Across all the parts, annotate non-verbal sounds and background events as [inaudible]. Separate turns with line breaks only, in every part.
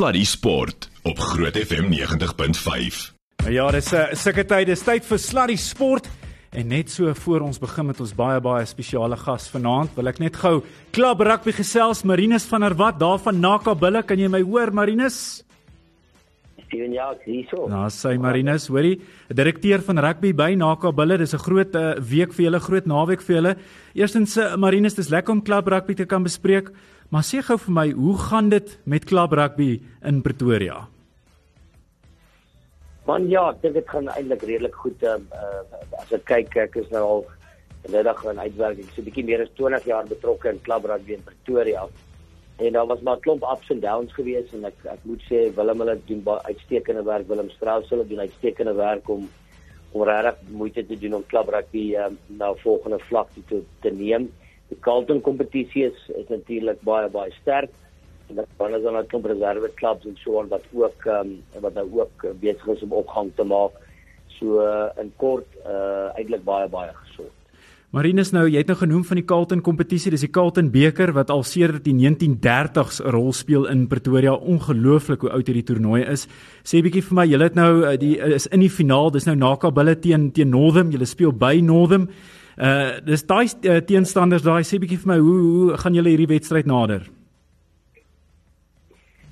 Sluddy Sport op Groot FM 90.5.
Ja, dis 'n uh, sulke tyd, dis tyd vir Sluddy Sport. En net so voor ons begin met ons baie baie spesiale gas vanaand, wil ek net gou klub rugby gesels Marinus van der Walt daar van Nakabille. Kan jy my hoor Marinus?
Steven ja, hierso.
Nou, sy Marinus, hoorie, direkteur van rugby by Nakabille. Dis 'n groot uh, week vir julle, groot naweek vir julle. Eerstens uh, Marinus, dis lekker om klub rugby te kan bespreek. Maar sê gou vir my, hoe gaan dit met klub rugby in Pretoria?
Man ja, ek dink dit gaan eintlik redelik goed. Um, uh, as ek kyk, ek is nou al middag in uitwerking. Is 'n bietjie meer as 20 jaar betrokke in klub rugby in Pretoria. En daar was maar 'n klomp ups en downs gewees en ek ek moet sê Willem hulle doen uitstekende werk. Willem Strauss hulle doen uitstekende werk om om regtig moeite te doen om klub rugby um, na volgende vlak te te neem. Die Carlton kompetisie is, is natuurlik baie baie sterk en dan is daar nog 'n reserve klubs en so on wat ook um, wat nou ook besig is om opgang te maak. So uh, in kort uh eintlik baie baie gesond.
Marinus nou, jy het nou genoem van die Carlton kompetisie, dis die Carlton beker wat al sedert die 1930s 'n rol speel in Pretoria. Ongelooflik hoe oud hierdie toernooi is. Sê bietjie vir my, julle het nou die is in die finaal, dis nou Nakabille teen teen Northam. Julle speel by Northam. Uh dis daai uh, teenstanders daai sê bietjie vir my hoe hoe gaan julle hierdie wedstryd nader?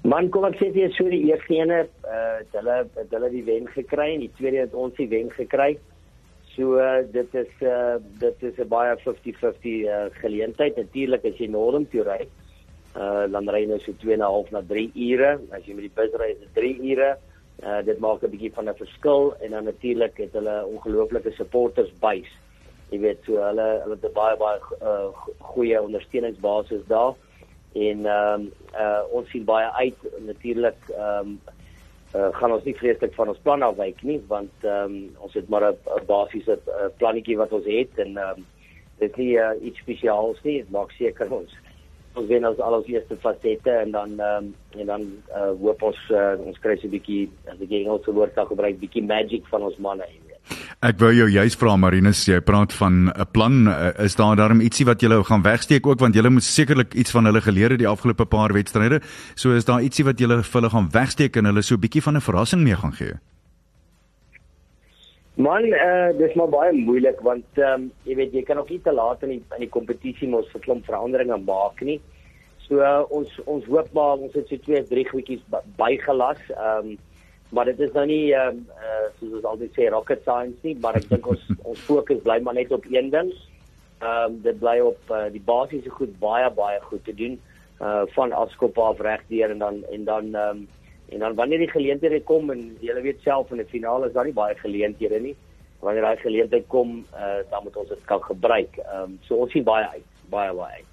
Man kom ek sê jy sou die eerste ene uh hulle hulle die wen gekry en die tweede het ons die wen gekry. So uh, dit is uh dit is 'n baie 50-50 uh, geleentheid. Natuurlik as jy Northam toe ry, uh dan ry jy nou so 2 en 'n half na 3 ure. As jy met die bus ry is dit 3 ure. Uh dit maak 'n bietjie van 'n verskil en dan natuurlik het hulle ongelooflike supporters base jy weet so hulle hulle het baie baie uh, goeie ondersteuningsbasis daar. En ehm um, uh, ons sien baie uit natuurlik ehm um, uh, gaan ons nie vreeslik van ons plan afwyk nie want ehm um, ons het maar 'n basiese uh, plannetjie wat ons het en ehm um, dit is nie uh, iets spesiaals nie. Dit maak seker ons ons wen as al ons eerste fasette en dan ehm um, en dan uh, hoop ons uh, ons kry 'n bietjie as ek Engelse woord kan gebruik bietjie magic van ons manne. hier
Ek wou jou juis vra Marinus, jy praat van 'n plan. Is daar darm ietsie wat julle gaan wegsteek ook want julle moet sekerlik iets van hulle geleer het die afgelope paar wedstryde. So is daar ietsie wat julle vir hulle gaan wegsteek en hulle so 'n bietjie van 'n verrassing mee gaan gee?
Man, uh, dis maar baie moeilik want ehm um, jy weet jy kan ook nie te laat in die in die kompetisie mos vir klomp veranderinge maak nie. So uh, ons ons hoop maar ons het so twee drie goedjies bygelas. Ehm um, maar dit is nou nie ehm um, soos ons altyd sê rocket science nie, maar ek dink ons [laughs] ons fokus bly maar net op een ding. Ehm um, dit bly op uh, die basiese goed baie baie goed te doen uh van afskop af regdeur en dan en dan ehm um, en dan wanneer die geleenthede kom en jy weet self in 'n finaal is daar nie baie geleenthede nie. Wanneer daai geleentheid kom, uh dan moet ons dit kan gebruik. Ehm um, so ons sien baie uit, baie baie uit.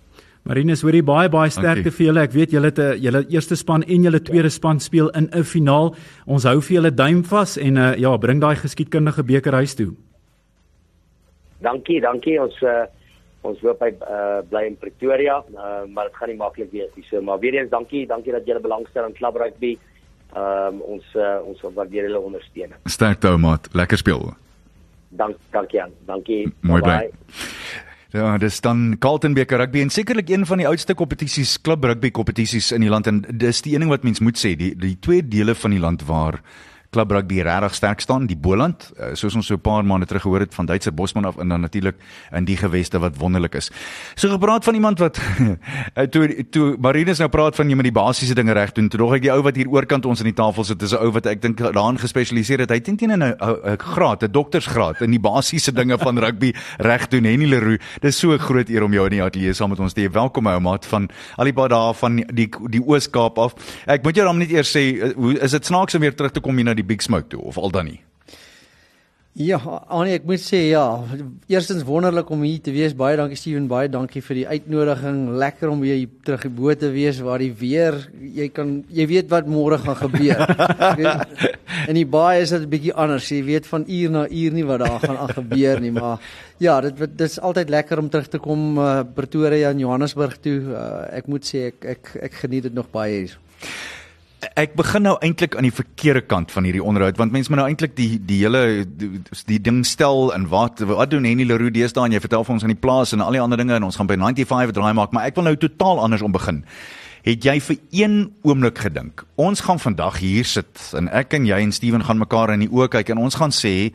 Marinus, hoorie baie baie sterkte vir julle. Ek weet julle het 'n julle eerste span en julle tweede span speel in 'n finaal. Ons hou vir julle duim vas en uh, ja, bring daai geskiedkundige beker huis toe.
Dankie, dankie. Ons uh, ons hoop hy uh, bly in Pretoria, uh, maar dit gaan nie maklik wees nie. So, maar weer eens dankie, dankie dat julle belangstel aan Club Rugby. Ehm um, ons uh, ons waardeer julle ondersteuning.
Sterkte ou maat, lekker speel.
Dank, dankie aan. Dankie.
Mooi bly. Ja, dis dan Carlton beker rugby en sekerlik een van die oudste kompetisies, klub rugby kompetisies in die land. En dis die een ding wat mens moet sê, die die twee dele van die land waar klub rugby regtig sterk staan, die Boland, eh, soos ons so 'n paar maande terug gehoor het van Duitser Bosman af en dan natuurlik in die geweste wat wonderlik is. So gepraat van iemand wat [laughs] eh, toe toe Marinus nou praat van jy met die basiese dinge reg doen. Toe dog ek die ou wat hier oorkant ons aan die tafel sit, is 'n ou wat ek dink daarin gespesialiseer het. Hy het teen 'n 'n graad, 'n doktorsgraad in die basiese dinge van rugby [laughs] reg doen. Henny Leroux, dis so 'n groot eer om jou in die ateljee saam met ons te hê. Welkom ou maat van al die baie daar van die die Oos-Kaap af. Ek moet jou dan net eers sê, eh, hoe is dit snaaks om weer terug te kom hier na die Big Smoke toe of al dan nie?
Ja, Annie, ek moet sê ja, eerstens wonderlik om hier te wees. Baie dankie Steven, baie dankie vir die uitnodiging. Lekker om weer terug in boot te wees waar die weer, jy kan jy weet wat môre gaan gebeur. [laughs] en die baie is dit 'n bietjie anders. Jy weet van uur na uur nie wat daar gaan gebeur nie, maar ja, dit dit is altyd lekker om terug te kom uh, Pretoria en Johannesburg toe. Uh, ek moet sê ek ek ek geniet dit nog baie hier
ek begin nou eintlik aan die verkeerde kant van hierdie onderhoud want mense moet nou eintlik die die hele die, die ding stel en wat wat doen Henny Leroux deesdae en jy vertel vir ons aan die plaas en al die ander dinge en ons gaan by 95 draai maak maar ek wil nou totaal anders om begin. Het jy vir een oomblik gedink, ons gaan vandag hier sit en ek en jy en Steven gaan mekaar in die oë kyk en ons gaan sê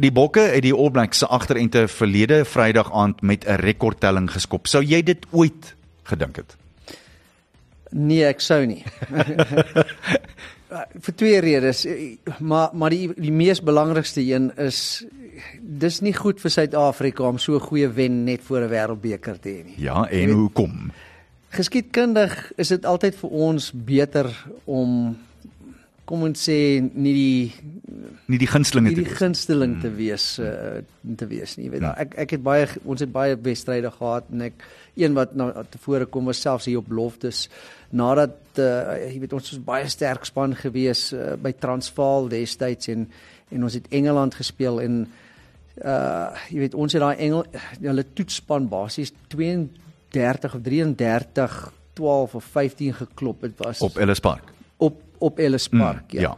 die Bokke het die All Blacks se agterente verlede Vrydag aand met 'n rekordtelling geskop. Sou jy dit ooit gedink het?
Nee, ek sou nie. [laughs] vir twee redes, maar maar die die mees belangrikste een is dis nie goed vir Suid-Afrika om so 'n goeie wen net voor 'n wêreldbeker te hê nie.
Ja, en hoekom?
Geskiedkundig is dit altyd vir ons beter om kom ons sê nie die
nie die gunstelinge
nie
te
die
wees.
gunsteling te wees uh, te wees nie. Jy weet,
Ja.
ek ek het baie ons het baie wedstryde gehad en ek een wat na tevore kom was selfs hier op Loftus nadat uh, jy weet ons was baie sterk span gewees uh, by Transvaal destyds en en ons het Engeland gespeel en uh jy weet ons het daai Engel hulle toetsspan basies 32 of 33 12 of 15 geklop. Dit was
op Ellis Park.
op op Ellis Park,
Mm,
ja.
ja.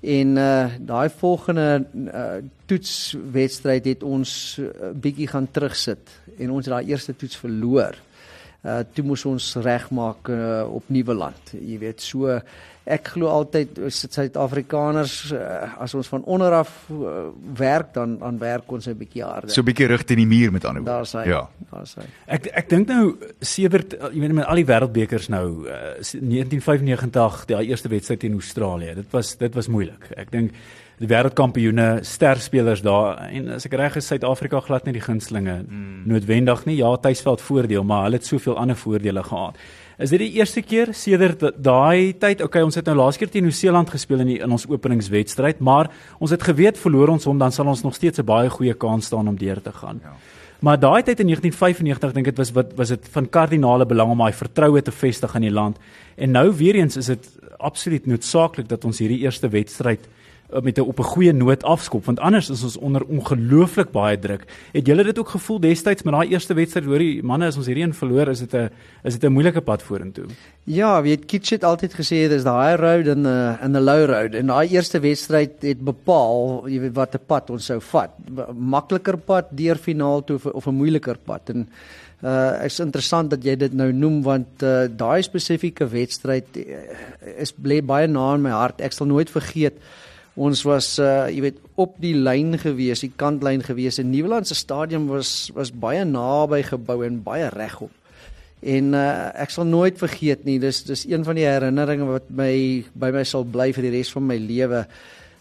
En uh daai volgende uh toetswedstryd het ons 'n uh, bietjie gaan terugsit en ons het daai eerste toets verloor. Uh toe moes ons regmaak uh, op Nuwe Land. Jy weet, so ek glo altyd dit Suid-Afrikaners uh, as ons van onder af uh, werk dan dan werk ons 'n bietjie harder.
So 'n bietjie rig teen die muur met ander woorde.
daar's hy.
Ja.
Daar's hy.
Ek ek dink nou sedert jy weet met al die wêreldbekers nou uh, 1995 die eerste wedstryd teen Australië. Dit was dit was moeilik. Ek dink die wêreldkampioene, sterspelers daar en as ek reg is Suid-Afrika glad nie die gunstlinge mm. noodwendig nie. Ja, tuisveld voordeel, maar hulle het soveel ander voordele gehad. Is dit die eerste keer sedert da- daai tyd? Okay, ons het nou laas keer teen Nieu-Seeland gespeel in die, in ons openingswedstryd, maar ons het geweet verloor ons hom dan sal ons nog steeds 'n baie goeie kans staan om deur te gaan. Ja. Maar daai tyd in 1995 dink ek was wat was dit van kardinale belang om daai vertroue te vestig in die land. En nou weer eens is dit absoluut noodsaaklik dat ons hierdie eerste wedstryd met 'n op 'n goeie noot afskop want anders is ons onder ongelooflik baie druk. Het julle dit ook gevoel destyds met daai eerste wedstryd hoorie manne as ons hierdie een verloor is dit 'n is dit 'n moeilike pad vorentoe.
Ja, weet Kitch het altyd gesê dis the high road en the en the low road en daai eerste wedstryd het bepaal jy weet watter pad ons sou vat. Makliker pad deur finaal toe of, of 'n moeiliker pad en uh is interessant dat jy dit nou noem want uh daai spesifieke wedstryd uh, is bly baie na in my hart. Ek sal nooit vergeet ons was uh jy weet op die lyn gewees, die kantlyn gewees en Nieuweland se stadion was was baie naby gebou en baie regop. En uh, ek sal nooit vergeet nie. Dis dis een van die herinneringe wat my by my sal bly vir die res van my lewe.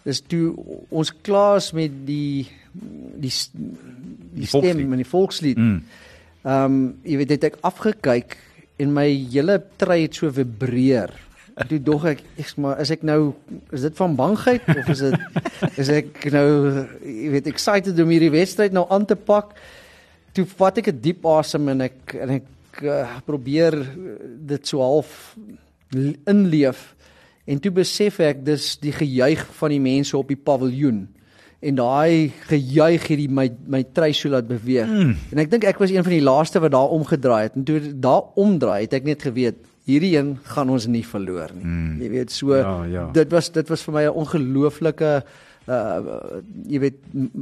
Dis toe ons klaar is met die die die,
Die
stem en die volkslied.
Mm.
Um, jy weet het ek afgekyk en my hele trei het so vibreer. Toe dog ek, ek maar is ek nou is dit van bangheid of is dit is ek nou jy weet excited om hierdie wedstryd nou aan te pak? Toe vat ek 'n diep asem en ek en ek uh, probeer dit so half inleef en toe besef ek dis die gejuig van die mense op die paviljoen en daai gejuig het die my my trei so laat beweeg. Mm. En ek dink ek was een van die laaste wat daar omgedraai het en toe daar omdraai het ek net geweet hierdie een gaan ons nie verloor nie. Mm. Jy weet so
Ja, ja.
dit was dit was vir my 'n ongelooflike uh jy weet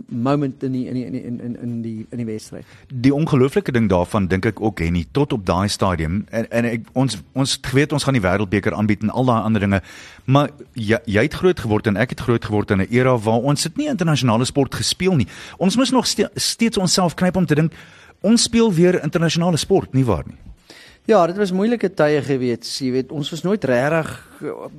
moment in die in die in die in in die in die wedstryd.
Die ongelooflike ding daarvan dink ek ook Henny tot op daai stadium en en ek ons ons geweet ons gaan die wêreldbeker aanbied en al daai ander dinge maar jy, jy het groot geword en ek het groot geword in 'n era waar ons het nie internasionale sport gespeel nie. Ons moes nog ste steeds onsself knyp om te dink ons speel weer internasionale sport nie waar nie.
Ja, dit was moeilike tye gewees. Jy weet, ons was nooit regtig uh,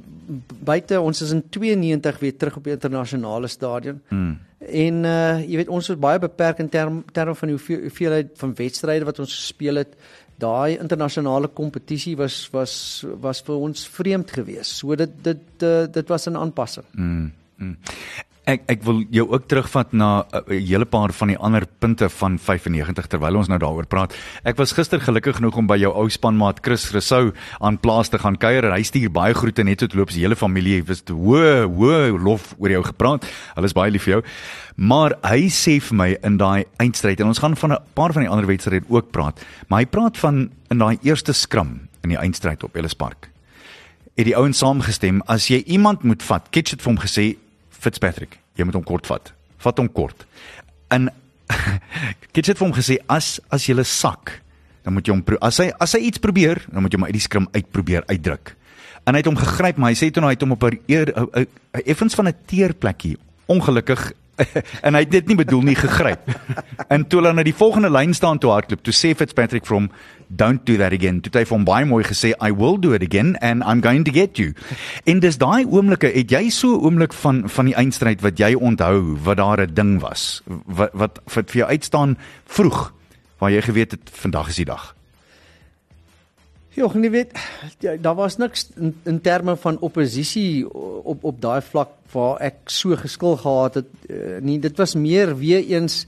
buite ons is in 92 weer terug op die internasionale stadion.
Hmm.
En uh jy weet ons was baie beperk in term terme van die hoeveel, hoeveelheid van wedstryde wat ons gespeel het. Daai internasionale kompetisie was was was vir ons vreemd geweest. So dit dit uh, dit was 'n aanpassing.
Mm, mm. Ek ek wil jou ook terugvat na 'n uh, hele paar van die ander punte van 95 terwyl ons nou daaroor praat. Ek was gister gelukkig genoeg om by jou ou spanmaat Chris Resou aan plaas te gaan kuier en hy stuur baie groete net tot loop sy hele familie het hoë hoë lof oor jou gepraat. Hulle is baie lief vir jou. Maar hy sê vir my in daai eindstryd en ons gaan van 'n paar van die ander wedstryde ook praat, maar hy praat van in daai eerste skram in die eindstryd op Ellis Park het die ouens saamgestem as jy iemand moet vat. Kitch het vir hom gesê Fitzpatrick, jy moet hom kort vat. Vat hom kort. En [laughs] Kitch het vir hom gesê as as jy sak dan moet jy hom as hy as hy iets probeer, dan moet jy hom uit die skrim uitprobeer uitdruk. En hy het hom gegryp, maar hy sê toe nou hy het hom op 'n effens van 'n teerplekkie ongelukkig [laughs] en hy het dit nie bedoel nie gegryp. en toe hulle na die volgende lyn staan toe hardloop, toe sê Fitzpatrick from don't do that again. Toe het hy van baie mooi gesê I will do it again and I'm going to get you. En dis daai oomblikke, het jy so 'n oomblik van van die eindstryd wat jy onthou wat daar 'n ding was wat wat vir jou uitstaan vroeg waar jy geweet het vandag is die dag.
Ja, jy weet, ja, daar was niks in, in terme van oppositie op op daai vlak waar ek so geskil gehad het. Uh, nee, dit was meer weer eens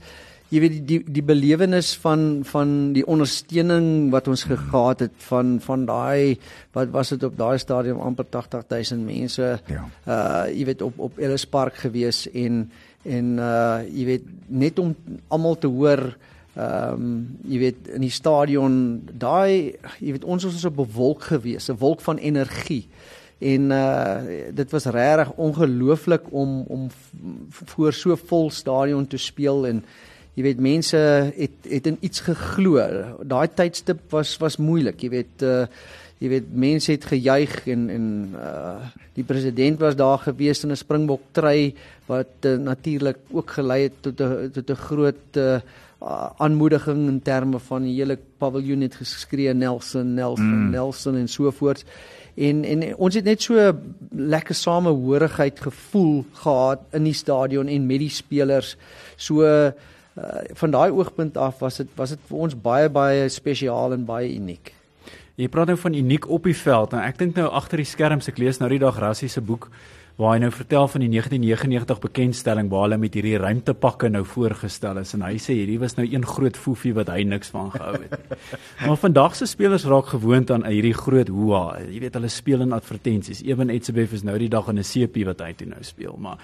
jy weet die die, die belewenis van van die ondersteuning wat ons gehad het van van daai wat was dit op daai stadium amper 80000 mense. Ja. Uh jy weet op op Ellis Park gewees en en uh jy weet net om almal te hoor Ehm um, jy weet in die stadion daai jy weet ons was op 'n wolk gewees, 'n wolk van energie. En uh dit was regtig ongelooflik om om voor so vol stadion te speel en jy weet mense het het in iets geglo. Daai tydstip was was moeilik, jy weet uh jy weet mense het gejuig en en uh die president was daar gewees in 'n springbok trui wat uh, natuurlik ook gelei het tot 'n tot 'n groot uh uh, aanmoediging in terme van die hele paviljoen het geskree Nelson Nelson mm. Nelson en so voort. En en ons het net so lekker samehorigheid gevoel gehad in die stadion en met die spelers. So uh, van daai oogpunt af was dit was dit vir ons baie baie spesiaal en baie uniek.
Jy praat nou van uniek op die veld en ek dink nou agter die skerms ek lees nou die dag Rassie se boek waar hy nou vertel van die 1999 bekendstelling waar hulle met hierdie ruimtepakke nou voorgestel is en hy sê hierdie was nou een groot foefie wat hy niks van gehou het nie. [laughs] maar vandag se spelers raak gewoond aan hierdie groot hoa. Jy weet hulle speel in advertensies. Ewen Etzebeth is nou die dag in 'n CP wat hy toe nou speel, maar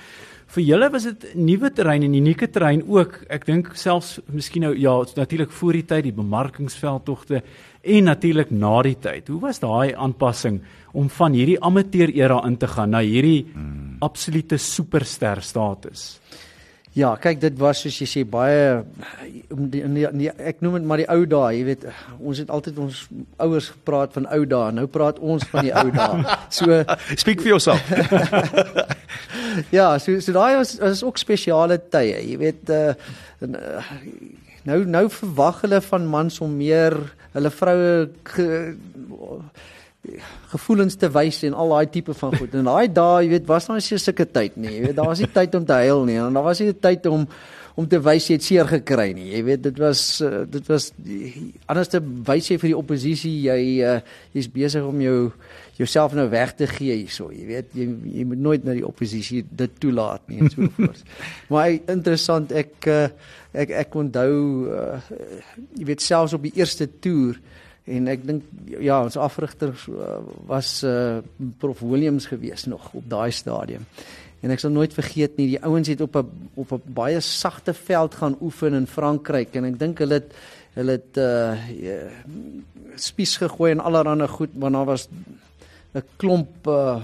vir julle was dit nuwe terrein en unieke terrein ook. Ek dink selfs miskien nou ja, natuurlik voor die tyd die bemarkingsveldtogte en natuurlik na die tyd. Hoe was daai aanpassing om van hierdie amateur era in te gaan na hierdie hmm. absolute superster status?
Ja, kyk dit was soos jy sê baie nee, nee, ek noem dit maar die ou dae, jy weet, ons het altyd ons ouers gepraat van ou dae. Nou praat ons van die ou dae. [laughs]
So speak for yourself. [laughs]
ja, so so daai was is ook spesiale tye, jy weet uh, nou nou verwag hulle van mans om meer hulle vroue ge, gevoelens te wys en al daai tipe van goed. En daai dae, jy weet, was nou nie sulke tyd nie. Jy weet, daar was nie tyd om te huil nie. En daar was nie tyd om om te wys jy het seer gekry nie. Jy weet, dit was uh, dit was anders te wys jy vir die oppositie jy uh, jy's besig om jou jouself nou weg te gee hierso. Jy weet, jy jy moet nooit na die oppositie dit toelaat nie en so voort. [laughs] maar interessant, ek uh, ek ek onthou uh, jy weet selfs op die eerste toer en ek dink ja ons afrigter uh, was uh, prof Williams gewees nog op daai stadium en ek sal nooit vergeet nie die ouens het op 'n op 'n baie sagte veld gaan oefen in Frankryk en ek dink hulle het hulle het uh, spies gegooi en allerlei goed maar daar was 'n klomp uh,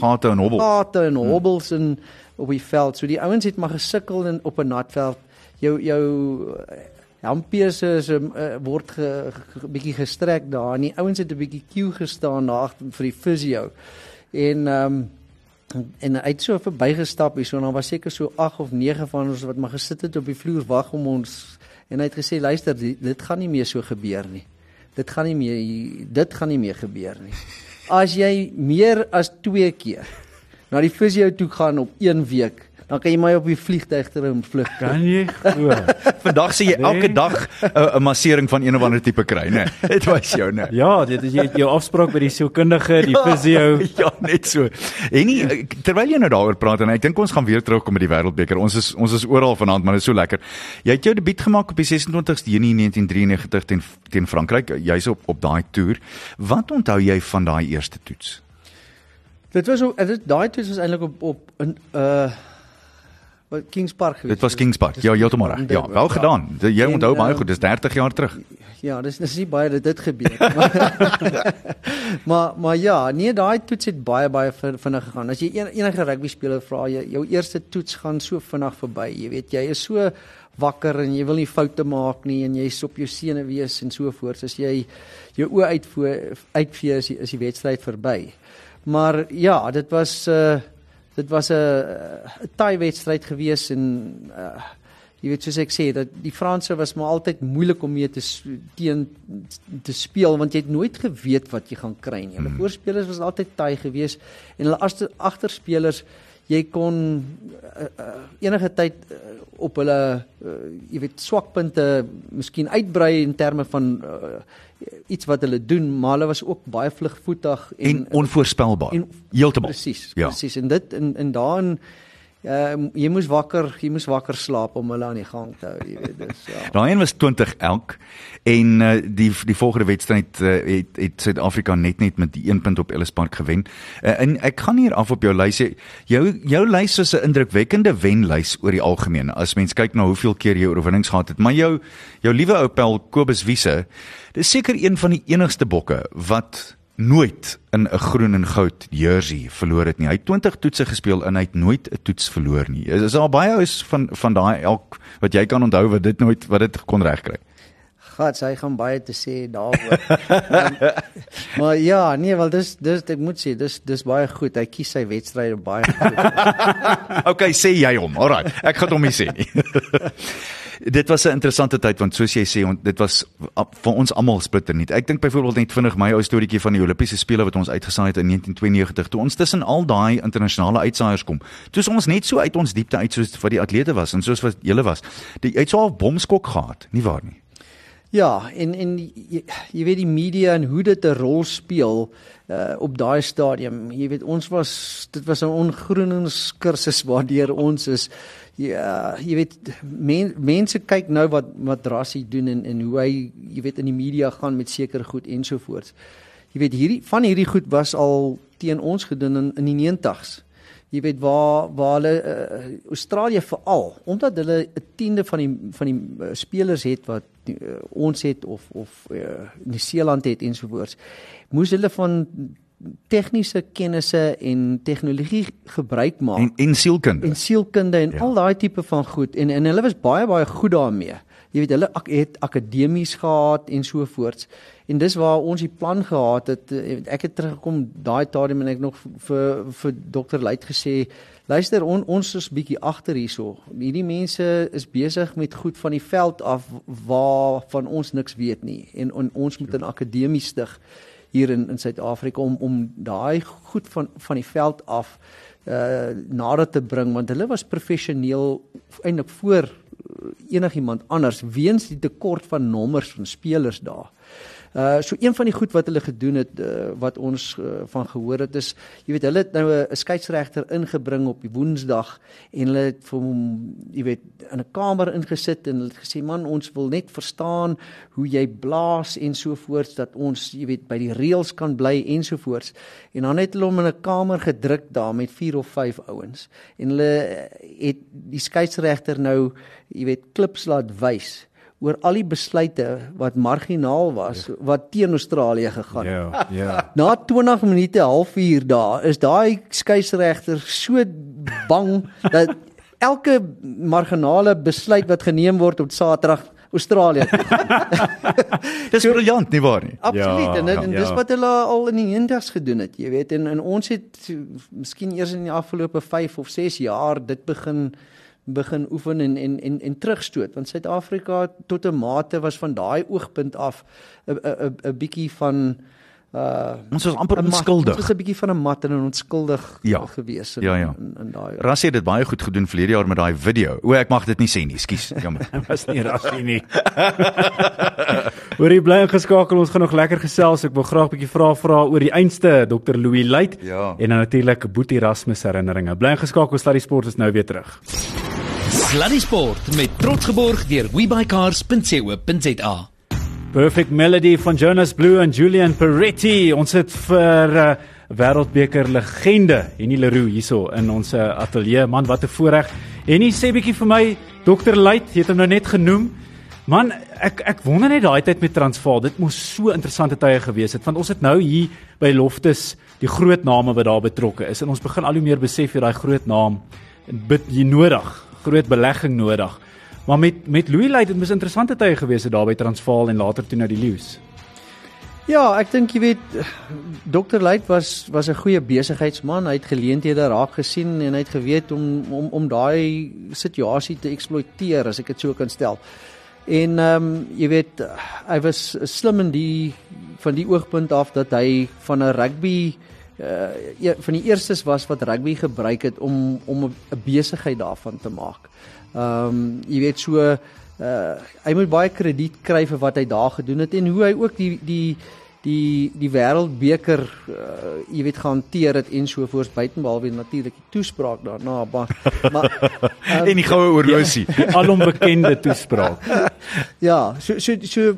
gate en hobbels
gate en hmm. hobbels hmm. in op die veld so die ouens het maar gesukkel in op 'n nat veld jou jou Hampie se is 'n uh, word 'n ge, ge, bietjie gestrek daar. En die ouens het 'n bietjie queue gestaan daar vir die fisio. En ehm um, en hy het so verbygestap hier so en dan was seker so 8 of 9 van ons wat maar gesit het op die vloer wag om ons en hy het gesê luister dit, dit gaan nie meer so gebeur nie. Dit gaan nie meer dit gaan nie meer gebeur nie. As jy meer as 2 keer na die fisio toe gaan op 1 week dan kan jy my op die vliegtuig terug vlug.
Kan jy glo? [laughs]
Vandag sê jy nee. elke dag 'n uh, massering van een of ander tipe kry, né? [laughs] Dit was jou, né?
Ja, dit is jy jou afspraak by die sielkundige, die [laughs] ja, fisio.
Ja, net so. En nie, eh, terwyl jy nou daaroor praat en ek dink ons gaan weer terugkom met die wêreldbeker. Ons is ons is oral vanaand, maar dit is so lekker. Jy het jou debuut gemaak op die 26ste Junie 1993 teen teen Frankryk. Jy's op op daai toer. Wat onthou jy van daai eerste toets?
Dit was ook dit daai toets was eintlik op op 'n uh wat Kings Park gewees.
Dit was Kings Park. Ja, heeltemal reg. Ja, wel gedaan. Jy
En,
onthou baie
ehm,
goed, dis 30 jaar terug.
Ja, dis dis nie baie dat dit gebeur nie. maar, [laughs] maar maar ja, nee, daai toets het baie baie vin- vinnig gegaan. As jy en, enige rugby speler vra, jy jou eerste toets gaan so vinnig verby. Jy weet, jy is so wakker en jy wil nie foute maak nie en jy's op jou senuwees en so voort. As jy jou oë uitvoer uitvee is die, is die wedstryd verby. Maar ja, dit was uh dit was 'n 'n taai wedstryd gewees en uh jy weet soos ek sê dat die Franse was maar altyd moeilik om mee te teen te speel want jy het nooit geweet wat jy gaan kry nie. Hulle
Hmm.
voorspelers was altyd taai geweest en hulle agter agterspelers jy kon uh, uh, enige tyd uh, op hulle uh, jy weet swakpunte miskien uitbrei in terme van uh, iets wat hulle doen, maar hulle was ook baie vlugvoetig
En, en onvoorspelbaar. Heeltemal.
Presies,
Ja.
presies. En dit in in daarin uh, jy moes wakker, jy moes wakker slaap om hulle aan die gang te hou, jy weet, dis ja. [laughs]
Daai een was 20 elk en uh, die die volgende wedstryd uh, het het Suid-Afrika net net met die 1 punt op Ellis Park gewen. Uh, en ek gaan hier af op jou lys. Jou jou lys is 'n indrukwekkende wenlys oor die algemeen. As mens kyk na hoeveel keer jy oorwinnings gehad het, maar jou jou liewe ou pel Kobus Wiese, dis seker een van die enigste bokke wat nooit in 'n groen en goud jersey verloor het nie. Hy het 20 toetse gespeel en hy het nooit 'n toets verloor nie. Is, is daar baie ouens van van daai elk wat jy kan onthou wat dit nooit wat dit kon regkry?
Gats, hy gaan baie te sê daaroor. [laughs] um, maar ja, nee, wel dis dis ek moet sê, dis dis baie goed. Hy kies sy wedstryde baie goed. [laughs]
Okay, sê jy hom. Alraai. Ek gaan hom nie sê nie. [laughs] dit was 'n interessante tyd want soos jy sê, dit was vir ons almal splitter nie. Ek dink byvoorbeeld net vinnig my ou storieetjie van die Olimpiese spele wat ons uitgesaai het in 1992 toe ons tussen al daai internasionale uitsaaiers kom. Toe ons net so uit ons diepte uit soos wat die atlete was en soos wat julle was. Die uit so 'n bomskok gehad, nie waar nie?
Ja, en en jy, jy weet die media en hoe dit 'n rol speel uh op daai stadium. Jy weet ons was dit was 'n ongroeningskursus [laughs] waardeur ons is ja, jy weet men, mense kyk nou wat Rassie doen en en hoe hy jy weet in die media gaan met sekere goed ensovoorts. Jy weet hierdie van hierdie goed was al teen ons gedoen in in die 90s. Jy weet waar waar hulle uh, Australië veral omdat hulle 'n tiende van die van die uh, spelers het wat uh, ons het of of uh, Nieu-Seeland het ensovoorts moes hulle van tegniese kennisse en tegnologie gebruik maak
En en sielkunde.
en sielkunde en
ja.
al daai tipe van goed en en hulle was baie baie goed daarmee. Jy weet hulle ak het akademies gehad en so voorts. En dis waar ons die plan gehad het. eh, Ek het teruggekom daai stadium en ek nog vir vir dokter Luit gesê, luister on, ons is bietjie agter hierso. Hierdie mense is besig met goed van die veld af waarvan ons niks weet nie en, en ons moet 'n akademie stig hier in in Suid-Afrika om om daai goed van van die veld af uh nader te bring want hulle was professioneel eintlik voor enigiemand anders weens die tekort van nommers van spelers daar. Uh so een van die goed wat hulle gedoen het uh, wat ons uh, van gehoor het is jy weet hulle het nou 'n skeieregter ingebring op die Woensdag en hulle het vir hom jy weet in 'n kamer ingesit en hulle het gesê man ons wil net verstaan hoe jy blaas en so voorts dat ons jy weet by die reëls kan bly en so voorts. En dan het hulle hom in 'n kamer gedruk daar met 4 of 5 ouens en hulle uh, het die skeieregter nou jy weet klips laat wys oor al die besluite wat marginaal was ja. wat teen Australië gegaan het.
Ja, ja. [laughs]
Na 20 minute, halfuur daar, is daai skeieregter so bang dat elke marginale besluit wat geneem word op Saterdag Australië. [laughs]
Dis briljant, nie waar nie?
Absoluut.
Ja,
en en dis
ja.
wat hulle al in die 90's gedoen het, jy weet. En en ons het eh, miskien eers in die afgelope 5 of 6 jaar dit begin begin oefen en en en en terugstoot want Suid-Afrika tot 'n mate was van daai oogpunt af 'n 'n 'n bietjie van uh
Ons was amper
'n
onskuldig.
Ons was 'n bietjie van 'n mat en onskuldig
Ja.
gewees in,
Ja, ja.
in, in daai
Rassie het dit baie goed gedoen verlede jaar met daai video. O, ek mag dit nie sê nie, skus. Jammer. [laughs]
was nie rassie nie. [laughs] Hoorie bly ingeskakel, ons gaan nog lekker gesels. Ek wil graag 'n bietjie vra vra oor die einste Dr Louis Luit
Ja.
en dan natuurlik Boetie Erasmus herinneringe. Bly ingeskakel, Sluddy Sport is nou weer terug.
Sluddy Sport met trots geborg deur webycars.co.za.
Perfect Melody van Jonas Blue en Julian Peretti. Ons het vir uh, wêreldbeker legende Henny Leroux hierso in ons uh, ateljee. Man, wat 'n voorreg. En hy sê bietjie vir my Dr. Luit, jy het hom nou net genoem. Man, ek ek wonder net daai tyd met Transvaal, dit moes so interessante tye gewees het want ons het nou hier by Loftus die groot name wat daar betrokke is en ons begin al hoe meer besef jy daai groot naam bid jy nodig, groot belegging nodig. Maar met met Louis Luit het mos interessante tye gewees het daar by Transvaal en later toe na die Leeu's.
Ja, ek dink jy weet Dr. Luit was was 'n goeie besigheidsman. Hy het geleenthede raak gesien en hy het geweet om om om daai situasie te eksploiteer as ek dit so kan stel. En ehm um, jy weet hy was slim in die van die oogpunt af dat hy van 'n rugby uh van die eerstes was wat rugby gebruik het om om 'n besigheid daarvan te maak. Ehm um, jy weet so uh hy moet baie krediet kry vir wat hy daar gedoen het en hoe hy ook die die die die wêreldbeker uh, jy weet gehanteer het en so voors buitenbehalwe natuurlik die toespraak daarna maar maar
um, [laughs] en die goue oorlosie
ja, alombekende toespraak. [laughs]
Ja so so so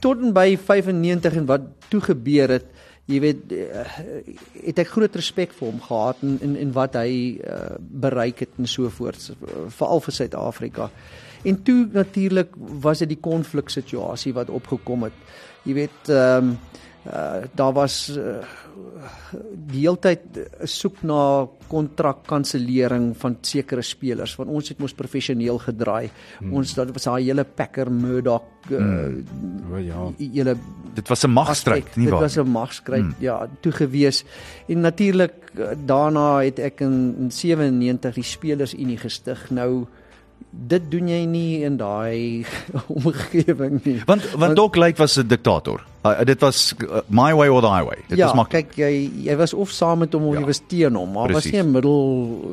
tot en by 95 en wat toe gebeur het jy weet uh, het ek groot respek vir hom gehad en en, en wat hy uh, bereik het en so voort veral vir Suid-Afrika. En toe natuurlik was dit die konflik situasie wat opgekom het. Jy weet ehm um, uh, daar was uh, die heeltyd soek na kontrak kansellering van sekere spelers want ons het mos professioneel gedraai hmm. ons dat was daai hele Packer Murdoch uh,
hmm. oh, ja
hele
dit was 'n magstryd nie waar
dit was 'n magstryd hmm. ja toe gewees en natuurlik daarna het ek in, in 97 die spelers unie gestig nou dit doen jy nie in daai [laughs] omgewing nie.
Want want Doc Lake was 'n diktator. Uh, dit was uh, my way or the highway. Dit
ja,
was
maar kyk jy jy was of saam met hom of ja, jy was teen hom, maar precies. was nie 'n middel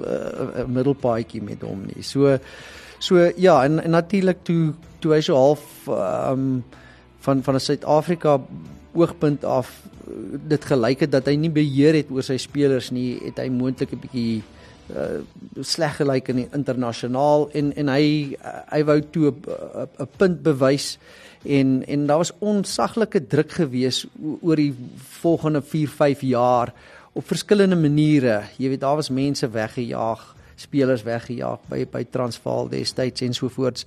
'n uh, middelpaadjie met hom nie. So so ja, en, en natuurlik toe toe hy so half ehm um, van van 'n Suid-Afrika oogpunt af dit gelyk het dat hy nie beheer het oor sy spelers nie, het hy moontlik 'n bietjie uh, sleg gelyk in internasionaal en en hy hy wou toe 'n punt bewys en en daar was onsaglike druk gewees oor die volgende 4 5 jaar op verskillende maniere. Jy weet daar was mense weggejaag spelers weggejaag by by Transvaal destyds en so voorts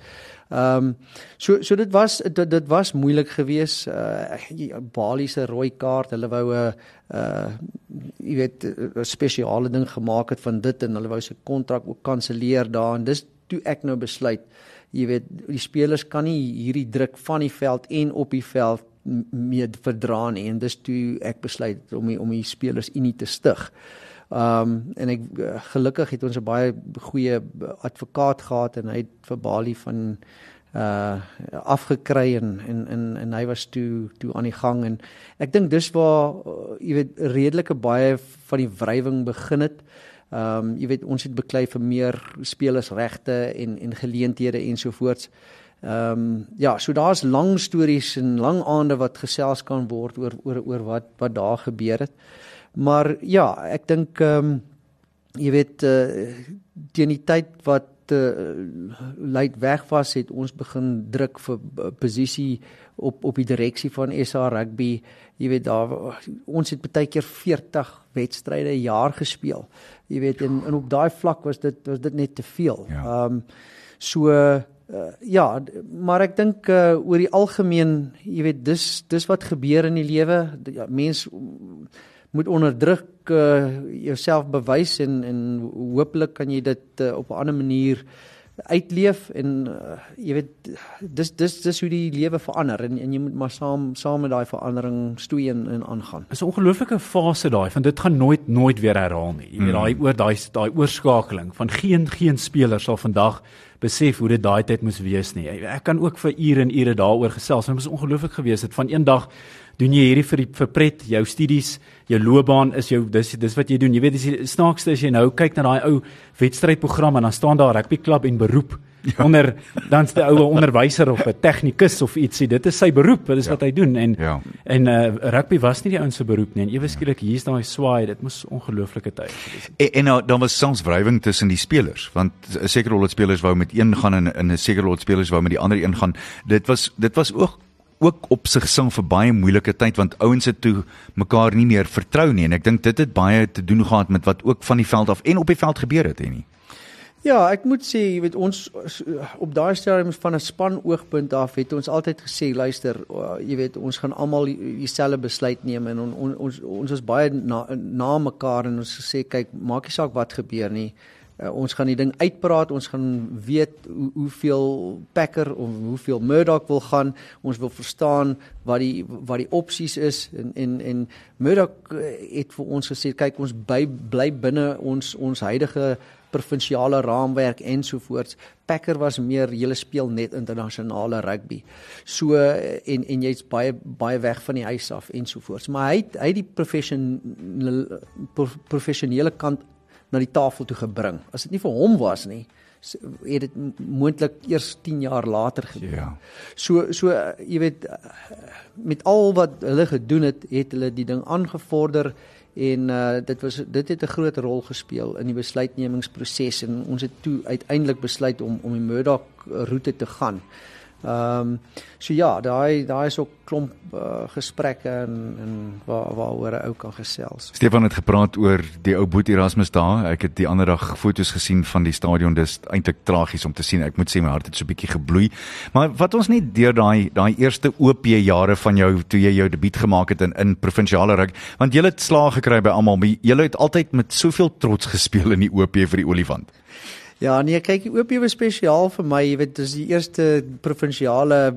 Ehm um, so so dit was dit, dit was moeilik geweest. Uh Bali se rooi kaart, hulle wou 'n uh jy weet 'n spesiale ding gemaak het van dit en hulle wou sy kontrak ook kanselleer daar en dis toe ek nou besluit jy weet die spelers kan nie hierdie druk van die veld en op die veld meer verdra nie en dis toe ek besluit om die, om die spelers unie te stig. Ehm um, en ek gelukkig het ons 'n baie goeie advokaat gehad en hy het vir Bali van uh afgekry en en en en hy was toe toe aan die gang en ek dink dis waar uh, jy weet redelike baie van die wrywing begin het. Ehm um, jy weet ons het beklei vir meer spelersregte en en geleenthede ensovoorts. Ehm um, ja, so daar's lang stories en lang aande wat gesels kan word oor oor oor wat wat daar gebeur het. Maar ja, ek dink ehm um, jy weet uh, teen die tyd wat uh, luit weg was het ons begin druk vir uh, posisie op op die direksie van SA rugby jy weet daar ons het baie keer 40 wedstryde 'n jaar gespeel jy weet en, en op daai vlak was dit was dit net te veel ja. ehm ja. um, so uh, ja maar ek dink uh, oor die algemeen jy weet dis dis wat gebeur in die lewe ja, mense moet onder druk uh, jouself bewys en en hopelik kan jy dit uh, op 'n ander manier uitleef en uh, jy weet dis dis dis hoe die lewe verander en en jy moet maar saam saam met daai verandering stoei en, en aangaan.
Dis 'n ongelooflike fase daai van dit gaan nooit nooit weer herhaal nie. Jy weet mm. daai oor daai daai oorskakeling van geen geen speler sal vandag besef hoe dit daai tyd moes wees nie. Ek kan ook vir ure en ure daaroor gesels. Dit was ongelooflik geweest het van eendag doen jy hierdie vir die vir pret jou studies jou loopbaan is jou dis dis wat jy doen jy weet dis die snaakste as jy nou kyk na daai ou wedstrydprogram en dan staan daar rugby klub en beroep ja. onder dan's die oue onderwyser of 'n tegnikus of ietsie dit is sy beroep dit is ja. wat hy doen en ja. en uh, rugby was nie die ouens se beroep nie en ewe skielik hier's daai swaai dit moes ongelooflike tyd
gewees het en, en nou dan was soms wrywing tussen die spelers want seker al die spelers wou met een gaan en en seker al die spelers wou met die ander een gaan dit was dit was ook ook op sig sing vir baie moeilike tyd want ouens het toe mekaar nie meer vertrou nie en ek dink dit het baie te doen gehad met wat ook van die veld af en op die veld gebeur het en nie.
Ja, ek moet sê, jy weet ons op daai stadium van 'n span oogpunt af het ons altyd gesê, luister, jy weet ons gaan almal dieselfde besluit neem en on, on, ons ons is baie na, na mekaar en ons sê kyk, maak nie saak wat gebeur nie. Uh, ons gaan die ding uitpraat, ons gaan weet hoe, hoeveel Packer of hoeveel Murdoch wil gaan. Ons wil verstaan wat die wat die opsies is en en en Murdoch het vir ons gesê kyk ons by, bly binne ons ons huidige provinsiale raamwerk ensovoorts. Packer was meer julle speel net internasionale rugby. So en en jy's baie baie weg van die huis af ensovoorts. Maar hy hy die professionele professionele kant na die tafel toe gebring. As dit nie vir hom was nie, het dit moontlik eers 10 jaar later gebeur. Ja. So so jy weet met al wat hulle gedoen het, het hulle die ding aangevorder en uh, dit was dit het 'n groot rol gespeel in die besluitnemingsproses en ons het toe uiteindelik besluit om om die Murdoch roete te gaan. Ehm um, so ja, daai daai is ook klomp uh, gesprekke en en waar waaroor 'n ou kan gesels.
Stefan het gepraat oor die ou Boet Erasmus daar. Ek het die ander dag foto's gesien van die stadion. Dis eintlik tragies om te sien. Ek moet sê my hart het so 'n bietjie gebloei. Maar wat ons nie deur daai daai eerste OP jare van jou toe jy jou debuut gemaak het in in provinsiale rugby, want jy het slaag gekry by almal, jy het altyd met soveel trots gespeel in die OP vir die Olifant.
Ja, nee, kyk, die OP was spesiaal vir my, jy weet, dis die eerste provinsiale,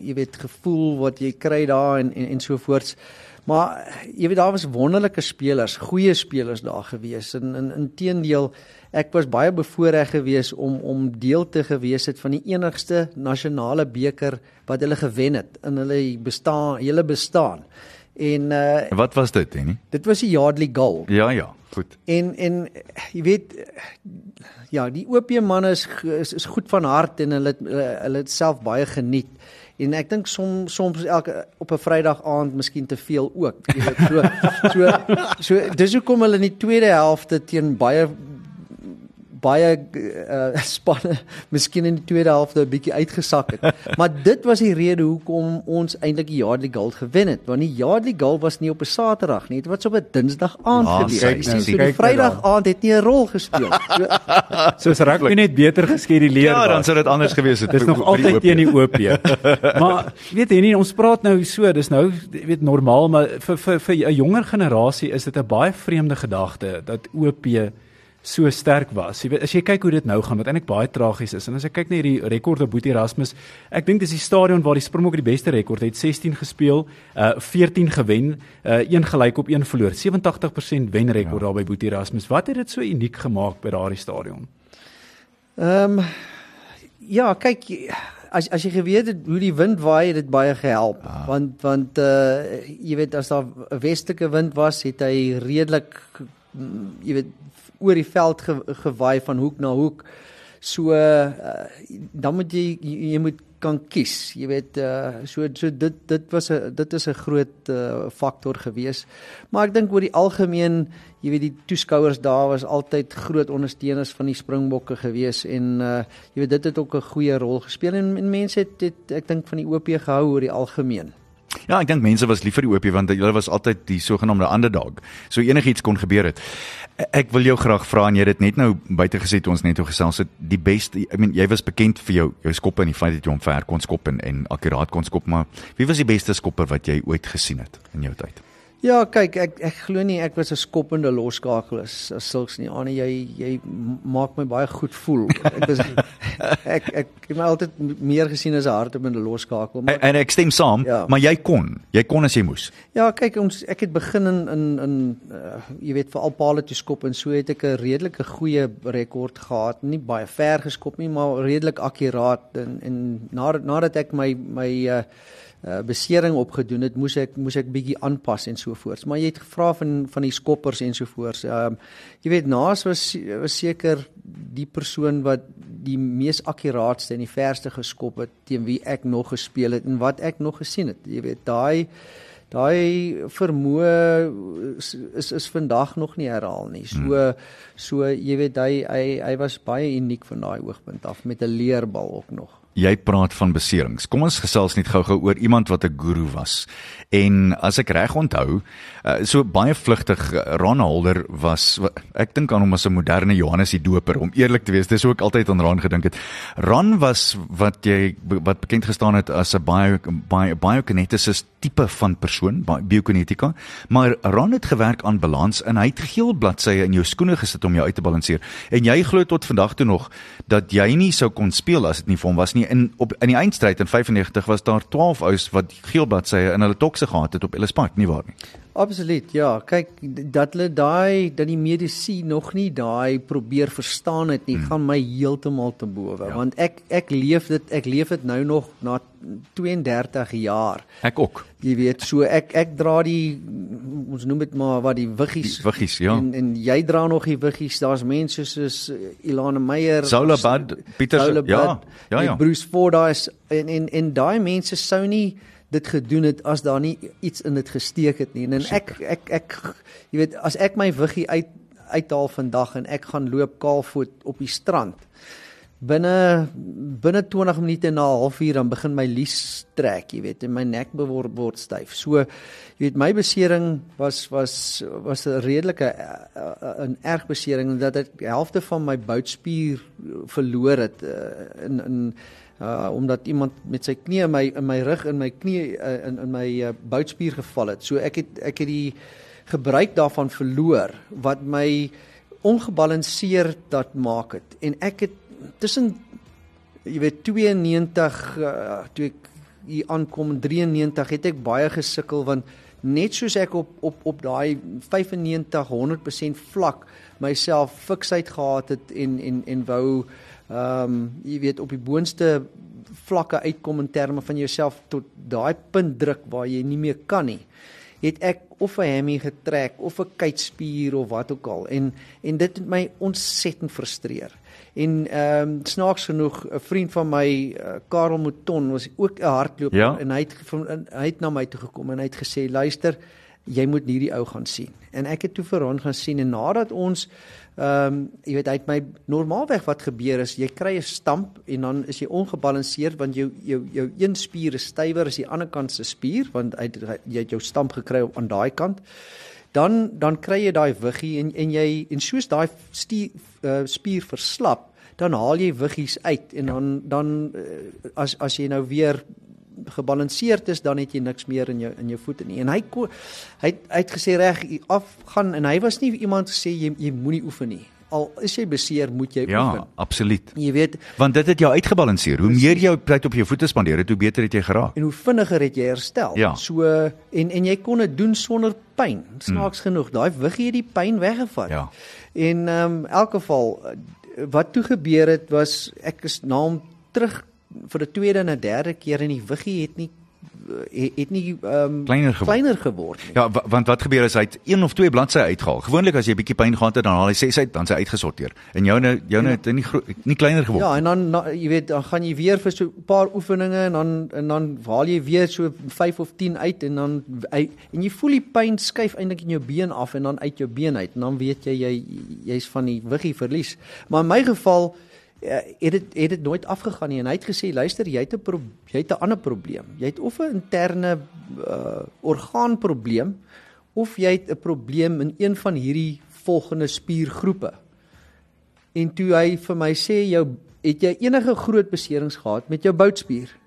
jy weet, gevoel wat jy kry daar en en, en so voorts. Maar jy weet daar was wonderlike spelers, goeie spelers daar gewees. En in inteendeel, ek was baie bevoorreg geweest om om deel te gewees het van die enigste nasionale beker wat hulle gewen het in hulle bestaan, hele bestaan.
En uh Wat was dit, Henny?
Dit was die Yardley Goal.
Ja, ja, goed.
En en jy weet ja, die OP manne is, is is goed van hart en hulle hulle het self baie geniet. En ek dink soms soms elke op 'n Vrydag aand miskien te veel ook. Jy weet so so so dis hoekom hulle in die tweede helfte teen baie baie uh, [laughs] spanne miskien in die tweede helfte 'n bietjie uitgesak het. [laughs] maar dit was die rede hoekom ons eintlik die Yardley Gold gewen het. Want die Yardley Gold was nie op 'n Saterdag nie, dit was op 'n Dinsdag aand ja, gebeur. Nou, so die Vrydag aand het nie 'n rol gespeel.
So [laughs] soos rugby net beter geskeduleer
was. Ja, dan sou dit anders gewees het.
Dis nog altyd teen die OP. maar weet jy nie, ons praat nou so, dis nou weet normaal, maar vir vir vir 'n jonger generasie is dit 'n baie vreemde gedagte dat OP so sterk was. Jy weet as jy kyk hoe dit nou gaan wat eintlik baie tragies is en as ek kyk na hierdie rekord op Boetie Erasmus, ek dink dis die stadion waar die Springbok die beste rekord het, 16 gespeel, uh 14 gewen, uh een gelyk op een verloor. 87% wenrekord ja. daar by Boetie Erasmus. Wat het dit so uniek gemaak by daardie stadion?
Ehm um, ja, kyk as as jy geweet het hoe die wind waai, het dit baie gehelp. Ah. Want want uh jy weet as daar 'n westelike wind was, het hy redelik jy weet oor die veld ge, gewaai van hoek na hoek. So uh, dan moet jy jy moet kan kies. Jy weet uh, so so dit dit was 'n dit is 'n groot uh, faktor gewees. Maar ek dink oor die algemeen, jy weet die toeskouers daar was altyd groot ondersteuners van die Springbokke gewees en uh, jy weet dit het ook 'n goeie rol gespeel en, en mense het, het ek dink van die OP gehou oor die algemeen.
Ja, ek dink mense was lief vir die OP want hulle was altyd die sogenaamde underdog. So enigiets kon gebeur het. Ek wil jou graag vra en jy het dit net nou buite gesê toe ons net oor gesels het, die beste, I mean jy was bekend vir jou jou skoppe en die feit dat jy hom ver kon skop en, en akkuraat kon skop, maar wie was die beste skopper wat jy ooit gesien het in jou tyd?
Ja, kyk, ek ek glo nie ek was 'n skoppende loskakel as as sulks nie. Anie, jy jy maak my baie goed voel. Ek was [laughs] ek ek het my altyd meer gesien as 'n hartebende loskakel,
maar en, en ek stem saam, ja. maar jy kon. Jy kon as jy moes.
Ja, kyk, ons ek het begin in in in uh, jy weet vir al paal te skop en so het ek 'n redelike goeie rekord gehad. Nie baie ver geskop nie, maar redelik akkuraat en en nadat nadat ek my my uh, uh, besering opgedoen het, moes ek moes ek bietjie aanpas en so voort. Maar jy het gevra van van die skoppers en so voort. Ehm uh, jy weet Naas was was seker die persoon wat die mees akkuraatste en die verste geskop het teen wie ek nog gespeel het en wat ek nog gesien het. Jy weet daai daai vermoë is, is is vandag nog nie herhaal nie. So hmm. so jy weet hy hy hy was baie uniek van daai oogpunt af met 'n leerbal ook nog.
Jy praat van beserings. Kom ons gesels net gou-gou oor iemand wat 'n guru was. En as ek reg onthou, uh, so baie vlugtig uh, Ron Holder was ek dink aan hom as 'n moderne Johannes die Doper om eerlik te wees. Dis hoe ek altyd aan Ron gedink het. Ron was wat jy wat bekend gestaan het as 'n baie baie biokineticus tipe van persoon, biokinetika, maar Ron het gewerk aan balans en hy het geel bladsye in jou skoene gesit om jou uit te balanseer. En jy glo tot vandag toe nog dat jy nie sou kon speel as dit nie vir hom was nie. In op in die eindstryd in 95 was daar 12 ouens wat geel bladsye in hulle tokse gehad het op Ellis Park, nie waar nie?
Absoluut. Ja, kyk dat hulle daai dat die medisy nog nie daai probeer verstaan het nie, hmm. gaan my heeltemal te bowe, ja. want ek ek leef dit ek leef dit nou nog na 32 jaar.
Ek ook.
Jy weet, so ek ek dra die ons noem dit maar wat die wiggies.
Die wiggies, ja.
En en jy dra nog die wiggies. Daar's mense soos Ilana Meyer,
Saula Bad, Pieter, ja. Ja, ja.
Bruce Ford daai en en en daai mense sou nie dit gedoen het as daar nie iets in dit gesteek het nie. En ek ek ek jy weet as ek my wiggie uit uithaal vandag en ek gaan loop kaalvoet op die strand binne binne 20 minute na 'n halfuur dan begin my lies trek, jy weet, en my nek word word styf. So jy weet my besering was was was 'n redelike 'n erg besering dat ek die helfte van my boutspier verloor het uh, in in uh omdat iemand met sy knie in my in my rug in my knie uh, in in my uh, boutspier geval het. So ek het ek het die gebruik daarvan verloor wat my ongebalanseerd dat maak het en ek het tussen jy weet 92 uh, toe ek hier aankom 93 het ek baie gesukkel want net soos ek op op op daai 95 100% vlak myself fiksheid gehad het en en en wou ehm um, jy weet op die boonste vlakke uitkom in terme van jouself tot daai punt druk waar jy nie meer kan nie. Het ek of 'n hemmy getrek of 'n kuitspier of wat ook al. En en dit het my ontsettend frustreer. En ehm um, snaaks genoeg 'n vriend van my uh, Karel Mouton was ook 'n hardloper
ja?
en hy het van, hy het na my toe gekom en hy het gesê luister jy moet hierdie ou gaan sien. En ek het toe vir hom gaan sien en nadat ons ehm um, jy weet het my normaalweg wat gebeur is jy kry 'n stamp en dan is jy ongebalanseerd want jou jou jou een spier is stywer as die ander kant se spier want hy jy het jou stamp gekry op aan daai kant. Dan dan kry jy daai wiggie en en jy en soos daai uh, spier verslap dan haal jy wiggies uit en dan dan uh, as as jy nou weer gebalanseerd is dan het jy niks meer in jou in jou voete nie en hy hy hy het gesê reg afgaan en hy was nie iemand gesê jy jy moenie oefen nie al is jy beseer moet jy
ja,
oefen.
Ja, absoluut.
Jy weet,
want dit het jou uitgebalanseer. Hoe meer jy tyd op jou voete spandeer, hoe beter het jy geraak.
En hoe vinniger het jy herstel.
Ja.
So en en jy kon dit doen sonder pyn. Snaaks hmm. genoeg, daai wiggie het die pyn weggevat.
Ja.
En ehm um, elk geval wat toe gebeur het was ek is na hom terug vir 'n tweede en 'n derde keer en die wiggie het nie het, het nie um,
kleiner, gewo
kleiner geword nie.
Ja, want wat gebeur as hy het een of twee bladsye uitgehaal. Gewoonlik as jy 'n bietjie pyn gehad het, dan haal hy ses uit, dan sy uitgesorteer. En joune joune ja. het nie nie kleiner geword.
Ja, en dan na, jy weet, dan gaan jy weer vir so 'n paar oefeninge en dan en dan haal jy weer so 5 of 10 uit en dan en jy voel die pyn skuif eintlik in jou been af en dan uit jou been uit en dan weet jy jy jy's van die wiggie verlies. Maar in my geval het dit het dit nooit afgegaan nie en hy het gesê luister jy het 'n jy het 'n ander probleem jy het of 'n interne uh, orgaanprobleem of jy het 'n probleem in een van hierdie volgende spiergroepe en toe hy vir my sê jou het jy enige groot beserings gehad met jou boutspier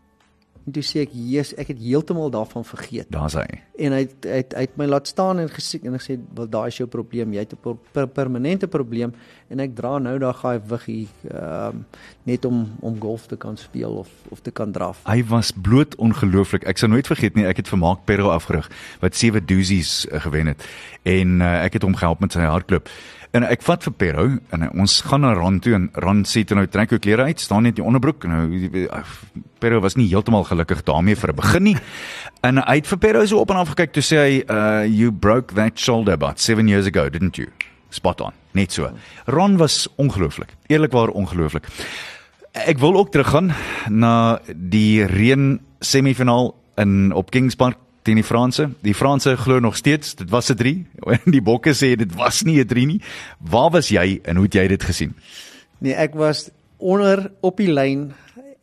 En toe sê ek, "Jesus, ek het heeltemal daarvan vergeet."
Daar's hy.
En hy het hy het, hy het my laat staan en gesê en gesê, "Wel, daai is jou probleem. Jy het 'n per, per, permanente probleem en ek dra nou daai gaai wiggie ehm uh, net om om golf te kan speel of of te kan draf."
Hy was bloot ongelooflik. Ek sal nooit vergeet nie, ek het vir Mark Perro afgerig wat sewe doozies uh, gewen het en uh, ek het hom gehelp met sy hardloop. En ek vat vir Perro en ons gaan na Ron toe en Ron sê toe nou trek jou klere uit, staan net die onderbroek. Nou Perro was nie heeltemal gelukkig daarmee vir 'n begin nie. En hy het vir Perro so op en af gekyk toe sê hy, uh you broke that shoulder about 7 years ago, didn't you? Spot on. Net so. Ron was ongelooflik. Eerlikwaar ongelooflik. Ek wil ook teruggaan na die reën semifinaal in op Kings Park teen die Franse. Die Franse glo nog steeds dit was 'n 3 en die Bokke sê dit was nie 'n 3 nie. Waar was jy en hoe het jy dit gesien?
Nee, ek was onder op die lyn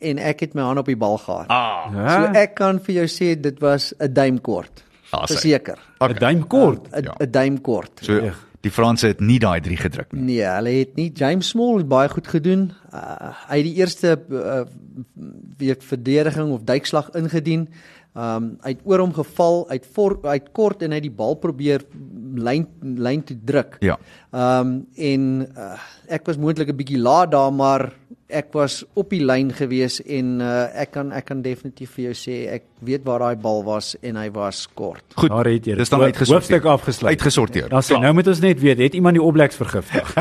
en ek het my hand op die bal gehad.
Ah,
Ja?
So ek kan vir jou sê dit was 'n duimkort.
Ah, sy.
Verseker.
'n duim kort.
'n
Ja.
'n duimkort.
so die Franse het nie daai 3 gedruk nie.
Nee, hulle het nie James Small het baie goed gedoen. Uh, hy het die eerste uh, weet verdediging of duikslag ingedien. Um hy het oor hom geval, hy het voor hy het kort en hy het die bal probeer lyn lyn toe druk.
Ja.
Um en uh, ek was moontlik 'n bietjie laat daar, maar ek was op die lyn gewees en uh, ek kan ek kan definitief vir jou sê ek weet waar daai bal was en hy was kort.
Goed.
Daar het jy.
Dis dan uitgesorteer.
Hoofstuk afgesluit.
Uitgesorteer.
Dan sê nou moet ons net weet, het iemand die Oblaks vergiftig? [laughs]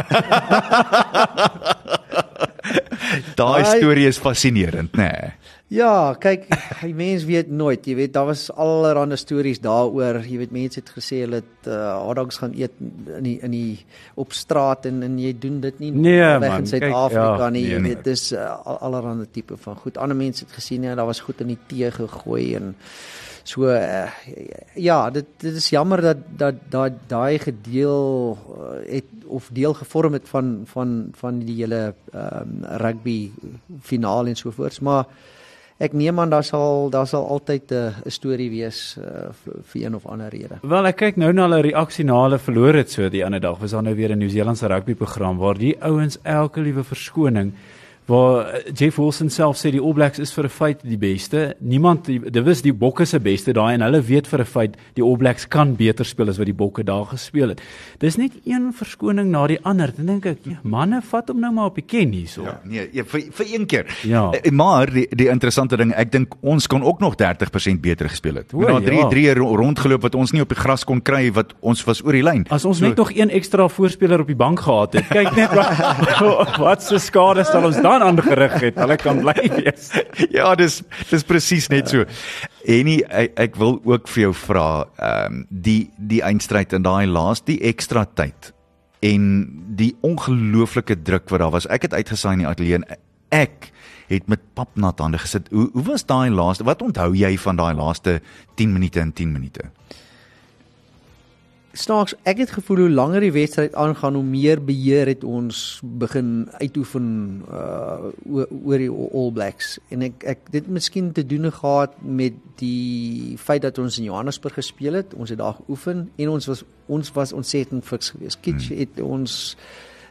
Daai
Daai-
storie is fascinerend, nê. Nee.
Ja, kyk, [laughs] die mens weet nooit. Jy weet daar was allerlei stories daaroor. Jy weet mense het gesê hulle het uh, hotdogs gaan eet in die in die op straat en en jy doen dit nie
Nee,
weg
man,
in Suid-Afrika
ja,
nie.
nee,
Jy
nee.
weet dis uh, al- allerlei tipe van goed. Ander mense het gesien ja, daar was goed in die tee gegooi en so uh, ja, dit dit is jammer dat dat dat daai gedeel uh, het of deel gevorm het van van van die hele um, rugby finaal en so voorts, maar Ek neem aan daar sal daar sal altyd 'n uh, storie wees uh, vir, vir een of ander rede.
Wel, ek kyk nou na hulle reaksie na hulle verloor het so die ander dag. Was daar nou weer 'n Nieu-Seelandse rugby program waar die ouens elke liewe verskoning waar eh, Jeff Wilson self sê die All Blacks is vir 'n feit die beste. Niemand dit was die Bokke se beste daai en hulle weet vir 'n feit die All Blacks kan beter speel as wat die Bokke daar gespeel het. Dis net een verskoning na die ander. Dan dink ek, ja, manne, vat hom nou maar op die ken hierso.
Ja, nee, ja, vir vir een keer.
Ja.
Eh, Maar die die interessante ding, ek dink ons kon ook nog 30% beter gespeel het.
O,
Met daai 3
ja.
3 rondgeloop wat ons nie op die gras kon kry wat ons was oor die lyn.
As ons net nog een ekstra voorspeler op die bank gehad het. Kyk net wat [laughs] wat se skade sal ons dan aangerig het. Hulle kan bly [laughs] wees.
ja, dis dis presies net so. En nie, ek, ek wil ook vir jou vra, ehm um, die die eindstryd in daai laaste die ekstra tyd en die ongelooflike druk wat daar was. Ek het uitgesaai in die ateljee en ek het met papnat hande gesit. Hoe hoe was daai laaste? Wat onthou jy van daai laaste 10 minute en 10 minute?
Snaaks, ek het gevoel hoe langer die wedstryd aangaan, hoe meer beheer het ons begin uitoefen uh oor, die All Blacks. En ek ek dit miskien te doen gehad met die feit dat ons in Johannesburg gespeel het. Ons het daar geoefen en ons was ons was ontsettend fiks geweest. Kitch het ons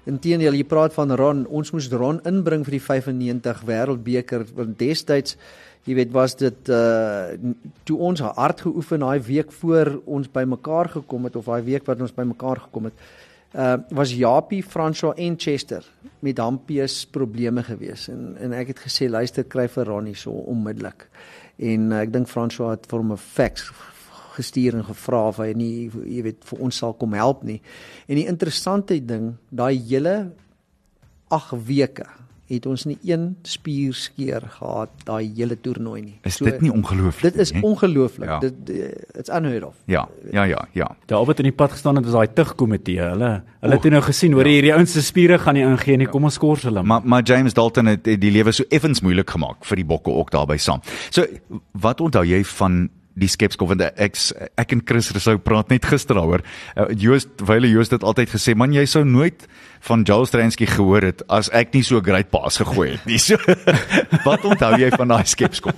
Inteendeel, jy praat van Ron, ons moes Ron inbring vir die 95 Wêreldbeker want destyds jy weet was dit uh toe ons hard geoefen daai week voor ons bymekaar gekom het of daai week wat ons bymekaar gekom het uh was Japie, François en Chester met Hampies probleme gewees en en ek het gesê luister kry vir Ronnie so onmiddellik en uh, ek dink François het vir hom 'n fax gestuur en gevra of hy nie jy weet vir ons sal kom help nie. En die interessante ding, daai hele 8 weke het ons nie een spierskeer gehad daai hele toernooi nie.
Is dit nie ongelooflik
Dit is
nie?
ongelooflik.
Ja.
Dit it's unheard of.
Ja, ja, ja, ja.
Daar wat in die pad gestaan het was daai tugkomitee. Hulle hulle het nou gesien hoor hierdie ouens se spiere gaan nie ingee nie. Kom ons skors hulle.
Maar maar James Dalton het het die lewe so effens moeilik gemaak vir die bokke ook daarby saam. So wat onthou jy van die skepskop want ek ek en Chris Rousseau praat net gister daaroor. Uh, Joost Wyle Joost het altyd gesê man jy sou nooit van Joel Stransky gehoor het as ek nie so 'n great paas gegooi het nie. [laughs] So wat onthou jy van daai skepskop?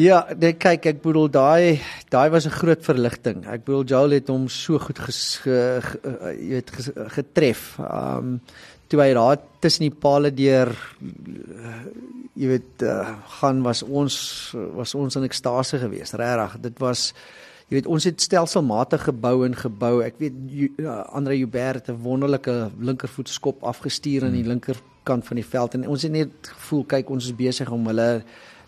Ja, nee, kyk, ek bedoel daai daai was 'n groot verligting. Ek bedoel Joel het hom so goed ges, ge, ge, uh, jy weet ges, getref. Um toe hy daar tussen die palle deur uh, jy weet uh, gaan was ons was ons in ekstase geweest. Regtig, dit was jy weet ons het stelselmatig gebou en gebou. Ek weet uh, Andre Joubert het 'n wonderlike linkervoet skop afgestuur aan die linkerkant van die veld en ons het net gevoel kyk ons is besig om hulle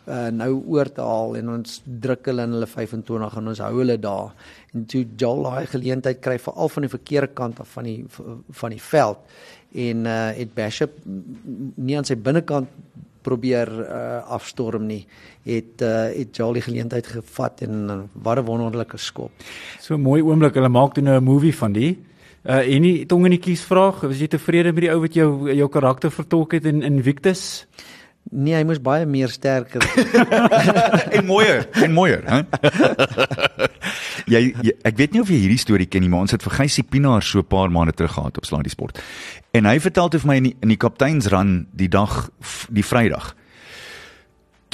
uh, nou oor te haal en ons druk hulle in hulle 25 en ons hou hulle daar. En toe Joel daai geleentheid kry veral van die verkeerde kant af van die van die veld en uh, het Bishop nie aan sy binnekant probeer uh, afstorm nie het uh, het Joel die geleentheid gevat en uh, wat 'n wonderlike skop.
So 'n mooi oomblik. Hulle maak toe nou 'n movie van die. Uh en die tong in die kies vraag, was jy tevrede met die ou wat jou jou karakter vertolk het in Invictus?
Nee, hy moes baie meer sterker. [laughs]
en mooier, en mooier, hè? [laughs] jy, jy ek weet nie of jy hierdie storie ken nie, maar ons het vir Gysie Pinaar so 'n paar maande terug gehad op Slaa die Sport. En hy vertel toe vir my in die, in die kapteinsrun die dag die Vrydag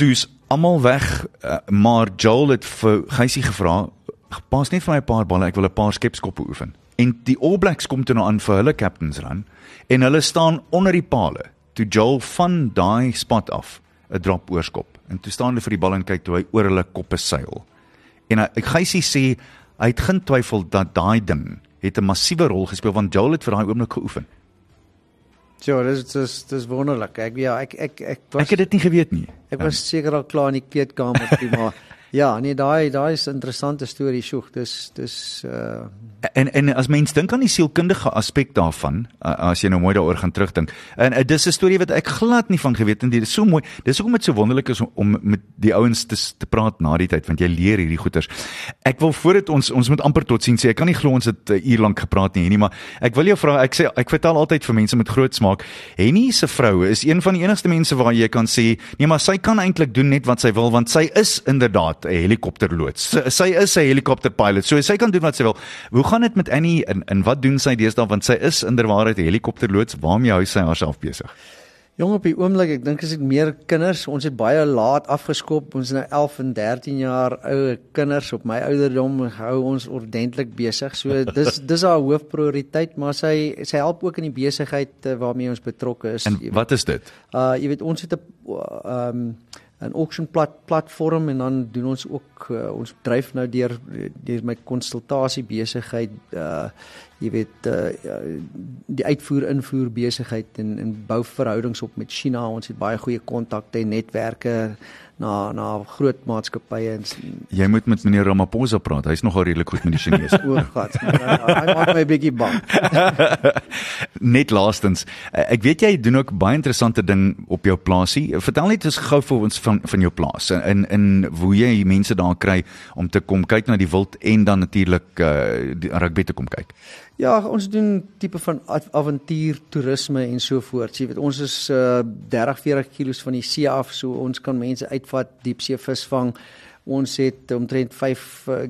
toe's almal weg, uh, maar Joel het vir Geysie gevra, "Pas net vir my 'n paar balle, ek wil 'n paar skepskoppe oefen." En die All Blacks kom toe nou aan vir hulle captains run en hulle staan onder die palle. Toe Joel van daai spot af 'n drop oorskop en toe staan hulle vir die bal en kyk toe hy oor hulle koppe seil. En hy Geysie sê hy het geen twyfel dat daai ding het 'n massiewe rol gespeel want Joel het vir daai oomblik geoefen.
Ja, dis dis dis wonderlik. Ek ja, ek ek ek was
Ek het dit nie geweet nie.
ek was seker al klaar in die kleedkamer toe maar [laughs] ja, nee, daai daai is 'n interessante storie, sjoeg. Dis dis uh
En en as mens dink aan die sielkundige aspek daarvan, uh, as jy nou mooi daaroor gaan terugdink. En uh, dis 'n storie wat ek glad nie van geweet het nie. Dit is so mooi. Dis hoekom dit so wonderlik is om, om met die ouens te te praat na die tyd want jy leer hierdie goeters. Ek wil voordat ons ons moet amper tot sien sê ek kan nie glo ons het 'n uur lank gepraat nie, nie, maar ek wil jou vra, ek sê ek vertel altyd vir mense met groot smaak, Henny se vrou is een van die enigste mense waar jy kan sê, nee, maar sy kan eintlik doen net wat sy wil want sy is inderdaad 'n helikopterloods. Sy, sy is 'n helikopterpilot. So sy kan doen wat sy wil. Hoe gaan dit met Annie en en wat doen sy deesdae want sy is inderwaarheid 'n helikopterloods. Waarmee hou sy haarself besig?
Jong op die oomblik, ek dink as dit meer kinders, ons het baie laat afgeskop. Ons is nou 11 en 13 jaar ou kinders op my ouderdom hou ons ordentlik besig. So [laughs] dis dis haar hoofprioriteit, maar sy sy help ook in die besigheid uh, waarmee ons betrokke is.
En wat is dit?
Uh jy weet ons het 'n ehm um, 'n auction plat, platform en dan doen ons ook uh, ons dryf nou deur deur my konsultasie besigheid uh jy weet uh die uitvoer invoer besigheid en en bou verhoudings op met China. Ons het baie goeie kontakte en netwerke na na groot maatskappye en
Jy moet met meneer Ramaphosa praat. Hy's nogal redelik goed met die Chinese. [laughs]
oorgat. Hy maak my bietjie bang. [laughs]
net laastens, eh, ek weet jy doen ook baie interessante ding op jou plaasie. Vertel net eens gou vir ons van van jou plaas en in hoe jy mense daar kry om te kom kyk na die wild en dan natuurlik uh, rugby te kom kyk.
Ja, ons doen tipe van av- avontuur toerisme en so voort. Jy weet, ons is uh 30 40 km van die see af, so ons kan mense uitvat, diepsee visvang. Ons het omtrent 5 uh,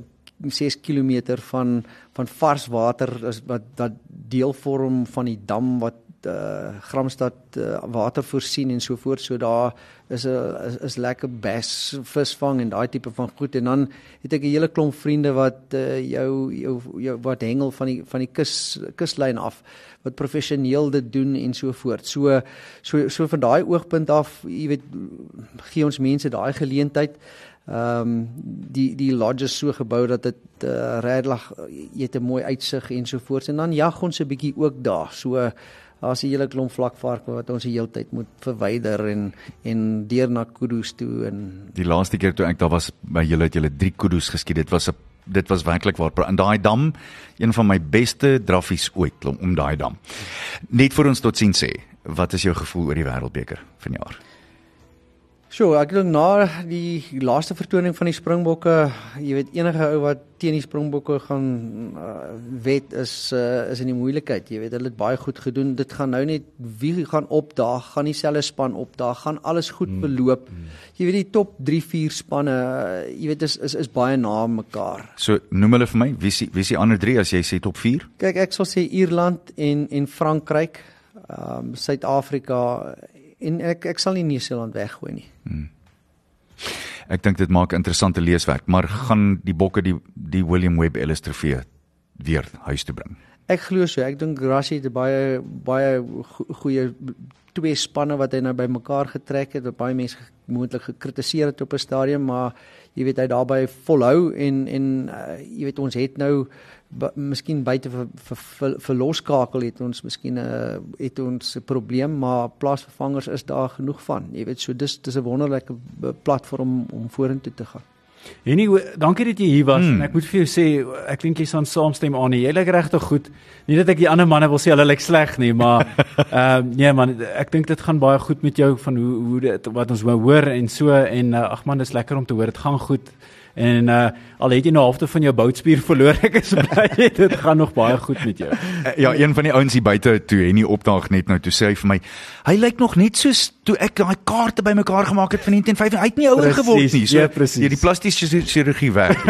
6 km van van vars water is wat wat deel vorm van die dam wat uh Gramstad uh, water voorsien en so voort. So daar is 'n is, is lekker bass visvang en daai tipe van goed en dan het ek 'n hele klomp vriende wat uh, jou jou jou wat hengel van die van die kus kuslyn af wat professioneel dit doen en so voort. So so so van daai oogpunt af, jy weet, gee ons mense daai geleentheid. Ehm um, die die lodges so gebou dat dit uh, redelik jy het 'n mooi uitsig en so voort en dan jag ons 'n bietjie ook daar. So daar's 'n hele klomp vlakvarke wat ons die hele tyd moet verwyder en en deur na kudu's toe en
Die laaste keer toe ek daar was by julle het julle 3 kudu's geskiet. Dit was 'n dit was werklik waar in daai dam een van my beste draffies ooit om, om daai dam. Net vir ons tot sien sê, wat is jou gevoel oor die wêreldbeker vanjaar?
So, ek dink na die laaste vertoning van die Springbokke, jy weet enige ou wat teen die Springbokke gaan uh, wet is uh, is in die moeilikheid. Jy weet hulle het baie goed gedoen. Dit gaan nou net wie gaan opdaag, gaan dieselfde span opdaag, gaan alles goed beloop. Jy weet die top 3, 4 spanne, uh, jy weet is is is baie na mekaar.
So noem hulle vir my, wie is die, wie is die ander 3 as jy sê top 4?
Kyk, ek sal sê Ierland en en Frankryk, ehm um, Suid-Afrika en ek ek sal nie Nieu-Seeland weggooi nie.
Ek dink dit maak interessante leeswerk, maar gaan die bokke die die William Webb Ellis trofee weer huis toe bring.
Ek glo so. Ek dink Rassie het baie baie go goeie twee spanne wat hy nou bymekaar getrek het. Wat baie mense moontlik gekritiseer het op 'n stadium, maar jy weet hy daarby volhou en en uh, jy weet ons het nou miskien buite vir vir, vir, vir loskakel het ons miskien 'n uh, het ons 'n probleem, maar plaasvervangers is daar genoeg van. Jy weet so dis dis 'n wonderlike uh, platform om vorentoe te gaan.
En nie, dankie dat jy hier was hmm. en ek moet vir jou sê ek dink jy staan saamstem aan. Jy lyk regtig goed. Nie dat ek die ander manne wil sê hulle lyk sleg nie, maar [laughs] ehm uh, nee man, ek dink dit gaan baie goed met jou van hoe hoe dit wat ons hoor en so en uh, ag man, dis lekker om te hoor dit gaan goed. En uh al het jy nou halfte van jou boutspier [laughs] verloor, ek is bly [laughs] dit gaan nog baie goed met jou. [laughs]
Eh, Ja, een van die ouens hier buite toe en nie opdaag net nou toe sê hy vir my, hy lyk nog net soos toe ek daai kaarte bymekaar gemaak het van 1950. Hy het nie ouer geword nie. So
ja, presies.
hier die plastiese chir- chirurgie werk.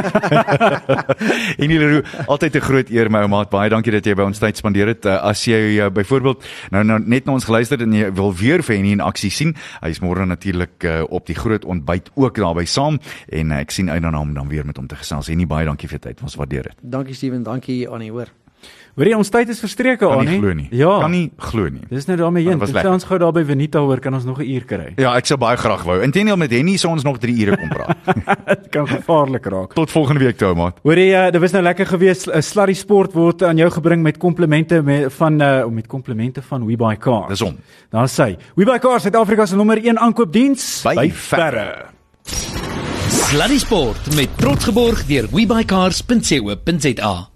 en Leroux, altyd 'n groot eer my ou maat. Baie dankie dat jy by ons tyd spandeer het. Uh, as jy uh, byvoorbeeld nou nou net na ons geluister het en jy wil weer vir Henny in aksie sien, hy is môre natuurlik uh, op die groot ontbyt ook daarby saam en uh, ek sien uit daarna om dan weer met hom te gesels. Henny, baie dankie vir jou tyd. Ons waardeer dit.
Dankie Steven, dankie Annie, hoor.
Hoor jy ons tyd is verstreke
Kan
aan
nie
nie?
glo nie.
Ja.
Kan nie glo nie.
Dis nou daarmee heen.
dit
ons gou daar by Venita hoor kan ons nog 'n uur kry.
Ja, ek sou baie graag wou. Inteendeel met Henny sou ons nog 3 ure kom praat. [laughs]
Dit kan gevaarlik raak.
Tot volgende week toe, maat.
Hoor jy, uh, dit was nou lekker geweest. 'n Slurry Sport word aan jou gebring met komplimente met van uh met komplimente van WeBuy Cars.
Dis hom.
Daar sê, WeBuy Cars Suid-Afrika se nommer 1 aankoopdiens
By verre.
Sluddy Sport met trots geborg deur webycars.co.za.